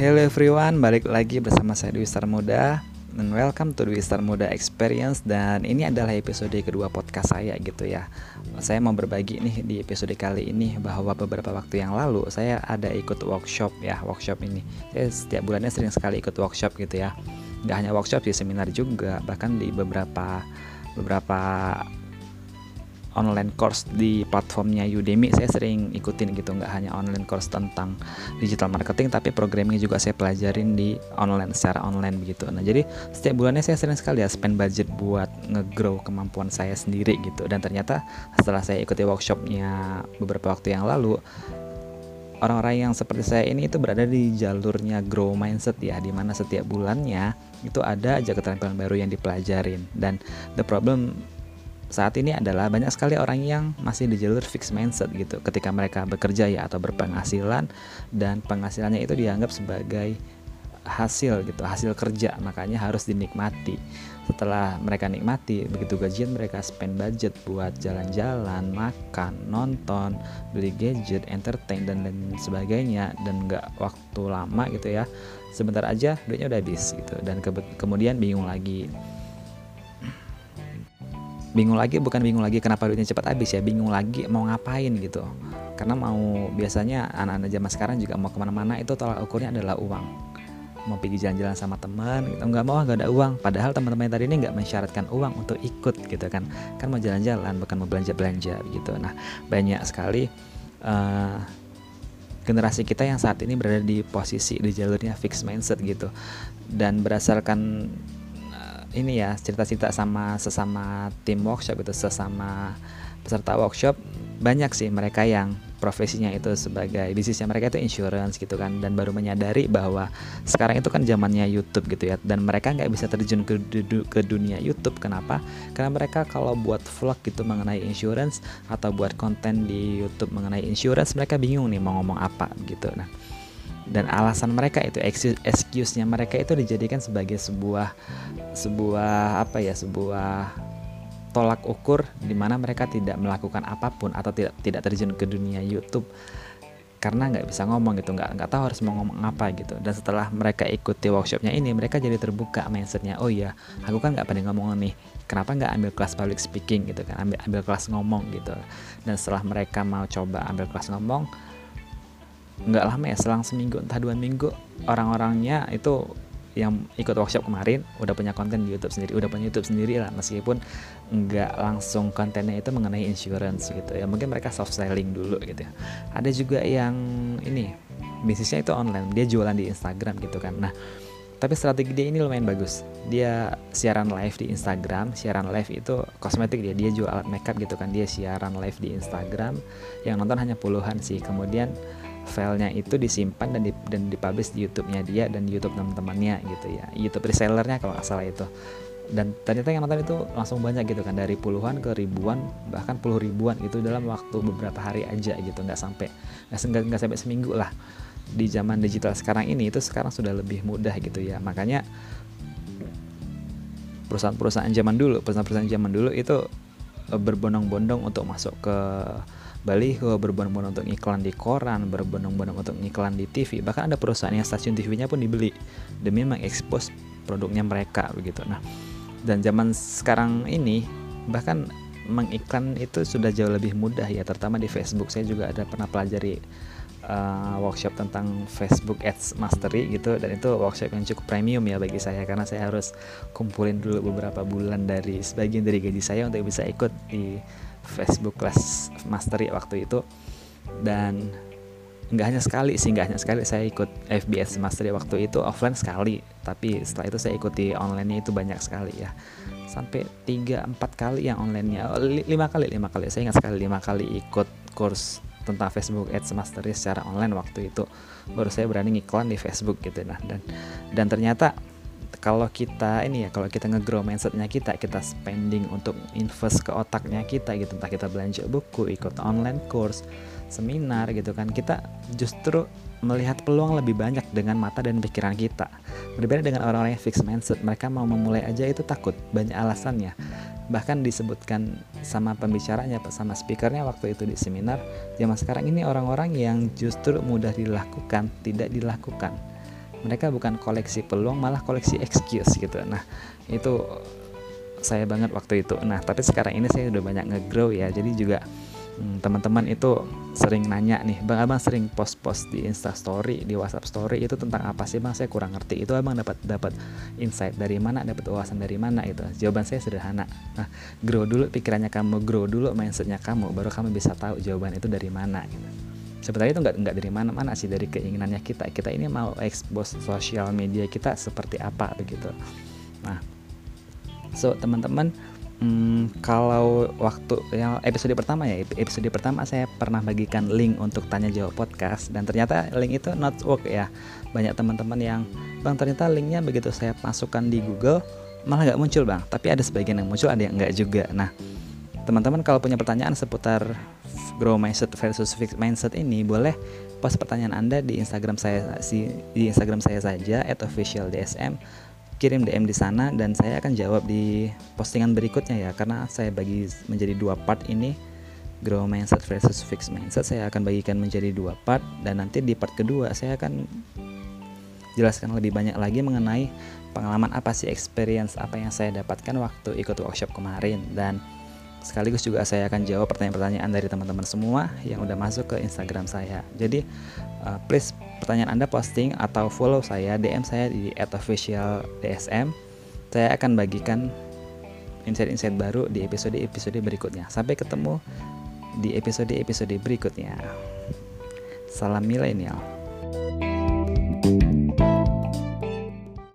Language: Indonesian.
Hello everyone, balik lagi bersama saya Dwi Star Muda dan welcome to Dwi Star Muda Experience dan ini adalah episode kedua podcast saya gitu ya. Saya mau berbagi nih di episode kali ini bahwa beberapa waktu yang lalu saya ada ikut workshop ya, workshop ini. Saya setiap bulannya sering sekali ikut workshop gitu ya. Gak hanya workshop di seminar juga, bahkan di beberapa beberapa online course di platformnya Udemy. Saya sering ikutin gitu nggak hanya online course tentang digital marketing tapi programming juga saya pelajarin di online secara online begitu. Nah jadi setiap bulannya saya sering sekali ya spend budget buat ngegrow kemampuan saya sendiri gitu. Dan ternyata setelah saya ikuti workshopnya beberapa waktu yang lalu orang-orang yang seperti saya ini itu berada di jalurnya grow mindset ya di mana setiap bulannya itu ada aja keterampilan baru yang dipelajarin. Dan the problem saat ini adalah banyak sekali orang yang masih di jalur fixed mindset gitu. Ketika mereka bekerja ya atau berpenghasilan dan penghasilannya itu dianggap sebagai hasil gitu hasil kerja. Makanya harus dinikmati. Setelah mereka nikmati begitu gajian mereka spend budget buat jalan-jalan makan nonton beli gadget entertain dan lain sebagainya dan nggak waktu lama gitu ya sebentar aja duitnya udah habis gitu. Dan ke kemudian bingung lagi bingung lagi bukan bingung lagi kenapa duitnya cepat habis ya bingung lagi mau ngapain gitu. Karena mau biasanya anak-anak zaman sekarang juga mau ke mana-mana itu tolak ukurnya adalah uang. Mau pergi jalan-jalan sama teman gitu nggak mau nggak ada uang. Padahal teman-teman tadi ini nggak mensyaratkan uang untuk ikut gitu kan. Kan mau jalan-jalan bukan mau belanja-belanja gitu. Nah banyak sekali uh, generasi kita yang saat ini berada di posisi di jalurnya fixed mindset gitu. Dan berdasarkan ini ya cerita-cerita sama sesama tim workshop itu sesama peserta workshop banyak sih mereka yang profesinya itu sebagai bisnisnya mereka itu insurance gitu kan dan baru menyadari bahwa sekarang itu kan zamannya YouTube gitu ya dan mereka nggak bisa terjun ke, ke dunia YouTube. Kenapa? Karena mereka kalau buat vlog gitu mengenai insurance atau buat konten di YouTube mengenai insurance mereka bingung nih mau ngomong apa gitu. Nah dan alasan mereka itu excuse-nya mereka itu dijadikan sebagai sebuah sebuah apa ya sebuah tolak ukur di mana mereka tidak melakukan apa pun atau tidak tidak terjun ke dunia YouTube karena nggak bisa ngomong gitu nggak nggak tahu harus mau ngomong apa gitu. Dan setelah mereka ikuti workshopnya ini mereka jadi terbuka mindsetnya oh iya aku kan nggak pernah ngomong nih kenapa nggak ambil kelas public speaking gitu kan ambil ambil kelas ngomong gitu. Dan setelah mereka mau coba ambil kelas ngomong nggak lama ya selang seminggu entah dua minggu orang-orangnya itu yang ikut workshop kemarin udah punya konten di YouTube sendiri, udah punya YouTube sendiri lah meskipun nggak langsung kontennya itu mengenai insurance gitu ya. Mungkin mereka soft selling dulu gitu ya. Ada juga yang ini bisnisnya itu online, dia jualan di Instagram gitu kan. Nah, tapi strategi dia ini lumayan bagus. Dia siaran live di Instagram, siaran live itu kosmetik dia, dia jual alat makeup gitu kan. Dia siaran live di Instagram, yang nonton hanya puluhan sih. Kemudian filenya itu disimpan dan di, dan dipublish di YouTube-nya dia dan di YouTube teman-temannya gitu ya. YouTube resellernya kalau nggak salah itu. Dan ternyata yang nonton itu langsung banyak gitu kan dari puluhan ke ribuan bahkan puluh ribuan itu dalam waktu beberapa hari aja gitu nggak sampai nggak nggak sampai seminggu lah. Di zaman digital sekarang ini itu sekarang sudah lebih mudah gitu ya. Makanya perusahaan-perusahaan zaman dulu perusahaan-perusahaan zaman dulu itu eh, berbondong-bondong untuk masuk ke baliho, berbondong-bondong untuk iklan di koran, berbondong-bondong untuk iklan di TV. Bahkan ada perusahaan yang stasiun TV-nya pun dibeli demi mengekspos produknya mereka begitu. Nah, dan zaman sekarang ini bahkan mengiklan itu sudah jauh lebih mudah ya, terutama di Facebook. Saya juga ada pernah pelajari uh, workshop tentang Facebook Ads Mastery gitu dan itu workshop yang cukup premium ya bagi saya karena saya harus kumpulin dulu beberapa bulan dari sebagian dari gaji saya untuk bisa ikut di Facebook Class Mastery waktu itu. Dan nggak hanya sekali sih nggak hanya sekali saya ikut FBS Mastery waktu itu offline sekali. Tapi setelah itu saya ikuti online-nya itu banyak sekali ya. Sampai 3 4 kali yang online-nya. Oh, 5 kali 5 kali. Saya ingat sekali 5 kali ikut course tentang Facebook Ads Mastery secara online waktu itu. Baru saya berani ngiklan di Facebook gitu nah. Dan dan ternyata kalau kita ini ya kalau kita ngegrow mindsetnya kita kita spending untuk invest ke otaknya kita gitu. Entah kita belanja buku ikut online course seminar gitu kan. Kita justru melihat peluang lebih banyak dengan mata dan pikiran kita. Berbeda dengan orang-orang yang fixed mindset mereka mau memulai aja itu takut. Banyak alasannya. Bahkan disebutkan sama pembicaranya sama speakernya waktu itu di seminar zaman sekarang ini orang-orang yang justru mudah dilakukan tidak dilakukan mereka bukan koleksi peluang malah koleksi excuse gitu. Nah itu saya banget waktu itu. Nah tapi sekarang ini saya udah banyak ngegrow ya. Jadi juga hmm, teman-teman itu sering nanya nih bang abang sering post-post di Insta Story di WhatsApp Story itu tentang apa sih bang? Saya kurang ngerti. Itu abang dapat dapat insight dari mana dapat wawasan dari mana itu? Jawaban saya sederhana. Nah grow dulu pikirannya kamu grow dulu mindsetnya kamu baru kamu bisa tahu jawaban itu dari mana gitu sebenarnya itu nggak nggak dari mana-mana sih dari keinginannya kita. Kita ini mau expose sosial media kita seperti apa begitu. Nah so teman-teman hmm, kalau waktu yang episode pertama ya episode pertama saya pernah bagikan link untuk tanya jawab podcast. Dan ternyata link itu not work ya. Banyak teman-teman yang bang ternyata linknya begitu saya masukkan di Google malah nggak muncul bang. Tapi ada sebagian yang muncul ada yang nggak juga. Nah teman-teman kalau punya pertanyaan seputar grow mindset versus fixed mindset ini boleh post pertanyaan Anda di Instagram saya di Instagram saya saja @officialdsm kirim DM di sana dan saya akan jawab di postingan berikutnya ya karena saya bagi menjadi dua part ini grow mindset versus fixed mindset. Saya akan bagikan menjadi dua part dan nanti di part kedua saya akan jelaskan lebih banyak lagi mengenai pengalaman apa sih experience apa yang saya dapatkan waktu ikut workshop kemarin. Dan Sekaligus juga saya akan jawab pertanyaan-pertanyaan dari teman-teman semua yang udah masuk ke Instagram saya. Jadi uh, please pertanyaan Anda posting atau follow saya DM saya di @officialdsm. Saya akan bagikan insight-insight baru di episode-episode berikutnya. Sampai ketemu di episode-episode berikutnya. Salam milenial. thank you